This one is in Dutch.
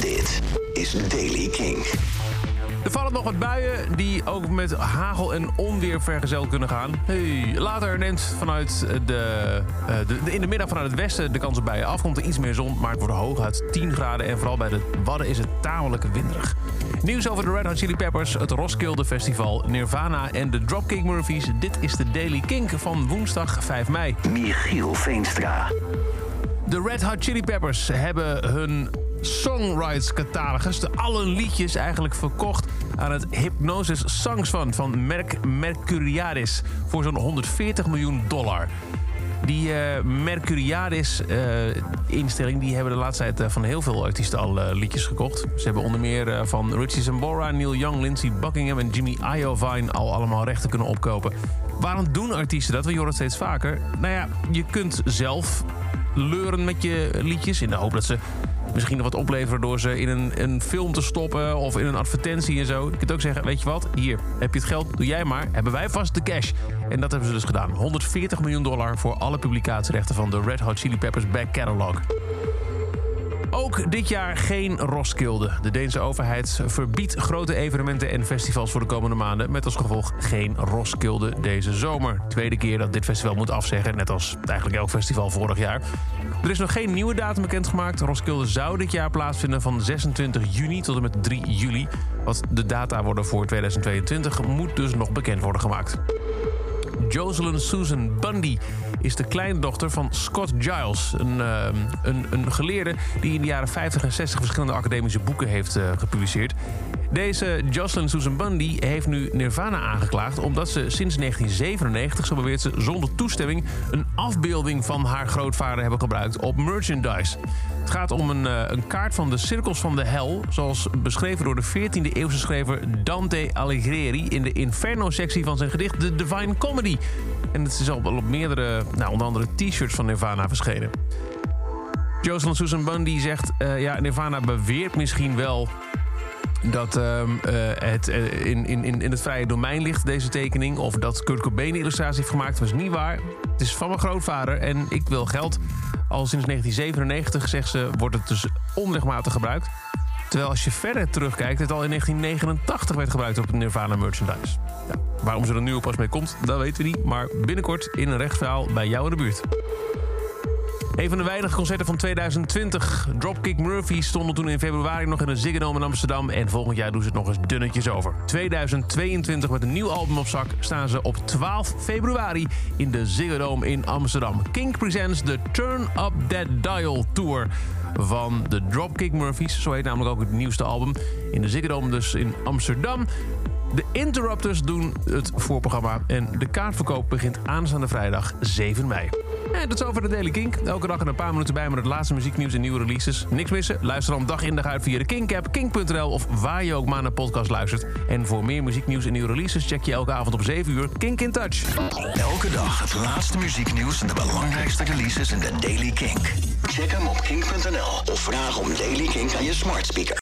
Dit is Daily King. Er vallen nog wat buien die ook met hagel en onweer vergezeld kunnen gaan. Hey, later neemt vanuit de, de, in de middag vanuit het westen de kans op buien af. Komt er iets meer zon, maar het wordt hooguit 10 graden. En vooral bij de Wadden is het tamelijk winderig. Nieuws over de Red Hot Chili Peppers, het Roskilde Festival, Nirvana en de Dropkick Murphys. Dit is de Daily Kink van woensdag 5 mei. Michiel Veenstra. De Red Hot Chili Peppers hebben hun songwrites catalogus, de alle liedjes eigenlijk verkocht aan het Hypnosis Songs Fund van Merc Mercuriadis voor zo'n 140 miljoen dollar. Die uh, Mercuriadis-instelling die hebben de laatste tijd uh, van heel veel artiesten al liedjes gekocht. Ze hebben onder meer van Richie Sambora, Neil Young, Lindsey Buckingham en Jimmy Iovine al allemaal rechten kunnen opkopen. Waarom doen artiesten dat? We horen het steeds vaker. Nou ja, je kunt zelf leuren met je liedjes in de hoop dat ze misschien nog wat opleveren door ze in een, een film te stoppen of in een advertentie en zo. Je kunt ook zeggen, weet je wat, hier heb je het geld, doe jij maar. Hebben wij vast de cash. En dat hebben ze dus gedaan. 140 miljoen dollar voor alle publicatierechten van de Red Hot Chili Peppers back catalog. Ook dit jaar geen Roskilde. De Deense overheid verbiedt grote evenementen en festivals voor de komende maanden. Met als gevolg geen Roskilde deze zomer. Tweede keer dat dit festival moet afzeggen, net als eigenlijk elk festival vorig jaar. Er is nog geen nieuwe datum bekendgemaakt. Roskilde zou dit jaar plaatsvinden van 26 juni tot en met 3 juli. Wat de data worden voor 2022 moet dus nog bekend worden gemaakt. Jocelyn Susan Bundy is de kleindochter van Scott Giles. Een, uh, een, een, geleerde die in de jaren 50 en 60 verschillende academische boeken heeft uh, gepubliceerd. Deze Jocelyn Susan Bundy heeft nu Nirvana aangeklaagd... omdat ze sinds 1997, zo beweert ze, zonder toestemming... een afbeelding van haar grootvader hebben gebruikt op merchandise. Het gaat om een, uh, een kaart van de Cirkels van de Hel... zoals beschreven door de 14e eeuwse schrijver Dante Alighieri... in de Inferno-sectie van zijn gedicht The Divine Comedy. En het is al op meerdere, nou, onder andere t-shirts van Nirvana verschenen. Jocelyn Susan Bundy zegt... Uh, ja, Nirvana beweert misschien wel dat um, uh, het in, in, in het vrije domein ligt, deze tekening. Of dat Kurt Cobain de illustratie heeft gemaakt. Dat is niet waar. Het is van mijn grootvader en ik wil geld. Al sinds 1997, zegt ze, wordt het dus onrechtmatig gebruikt. Terwijl als je verder terugkijkt, het al in 1989 werd gebruikt op Nirvana merchandise. Waarom ze er nu pas mee komt, dat weten we niet. Maar binnenkort in een rechtsverhaal bij jou in de buurt. Een van de weinige concerten van 2020. Dropkick Murphy stonden toen in februari nog in een Ziggo Dome in Amsterdam. En volgend jaar doen ze het nog eens dunnetjes over. 2022 met een nieuw album op zak staan ze op 12 februari in de Ziggo Dome in Amsterdam. Kink presents de Turn Up That Dial Tour van de Dropkick Murphys. Zo heet namelijk ook het nieuwste album. In de Ziggo Dome dus in Amsterdam. De Interrupters doen het voorprogramma en de kaartverkoop begint aanstaande vrijdag 7 mei. En dat is over de Daily Kink. Elke dag een paar minuten bij met het laatste muzieknieuws en nieuwe releases. Niks missen? Luister dan dag in dag uit via de Kink-app, kink.nl of waar je ook maar naar podcast luistert. En voor meer muzieknieuws en nieuwe releases check je elke avond om 7 uur Kink in Touch. Elke dag het laatste muzieknieuws en de belangrijkste releases in de Daily Kink. Check hem op kink.nl of vraag om Daily Kink aan je smart speaker.